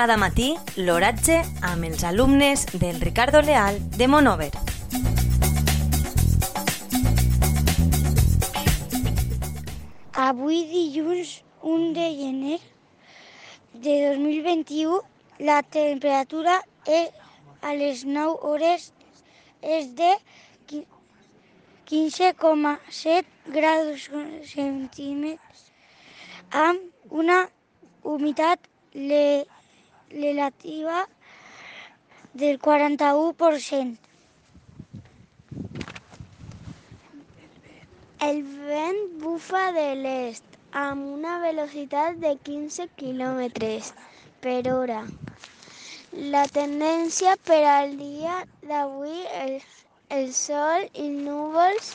Cada matí, l'oratge amb els alumnes del Ricardo Leal de Monover. Avui dilluns 1 de gener de 2021 la temperatura és a les 9 hores és de 15,7 graus centímetres amb una humitat relativa del 41%. El vent bufa de l'est amb una velocitat de 15 km per hora. La tendència per al dia d'avui és el sol i núvols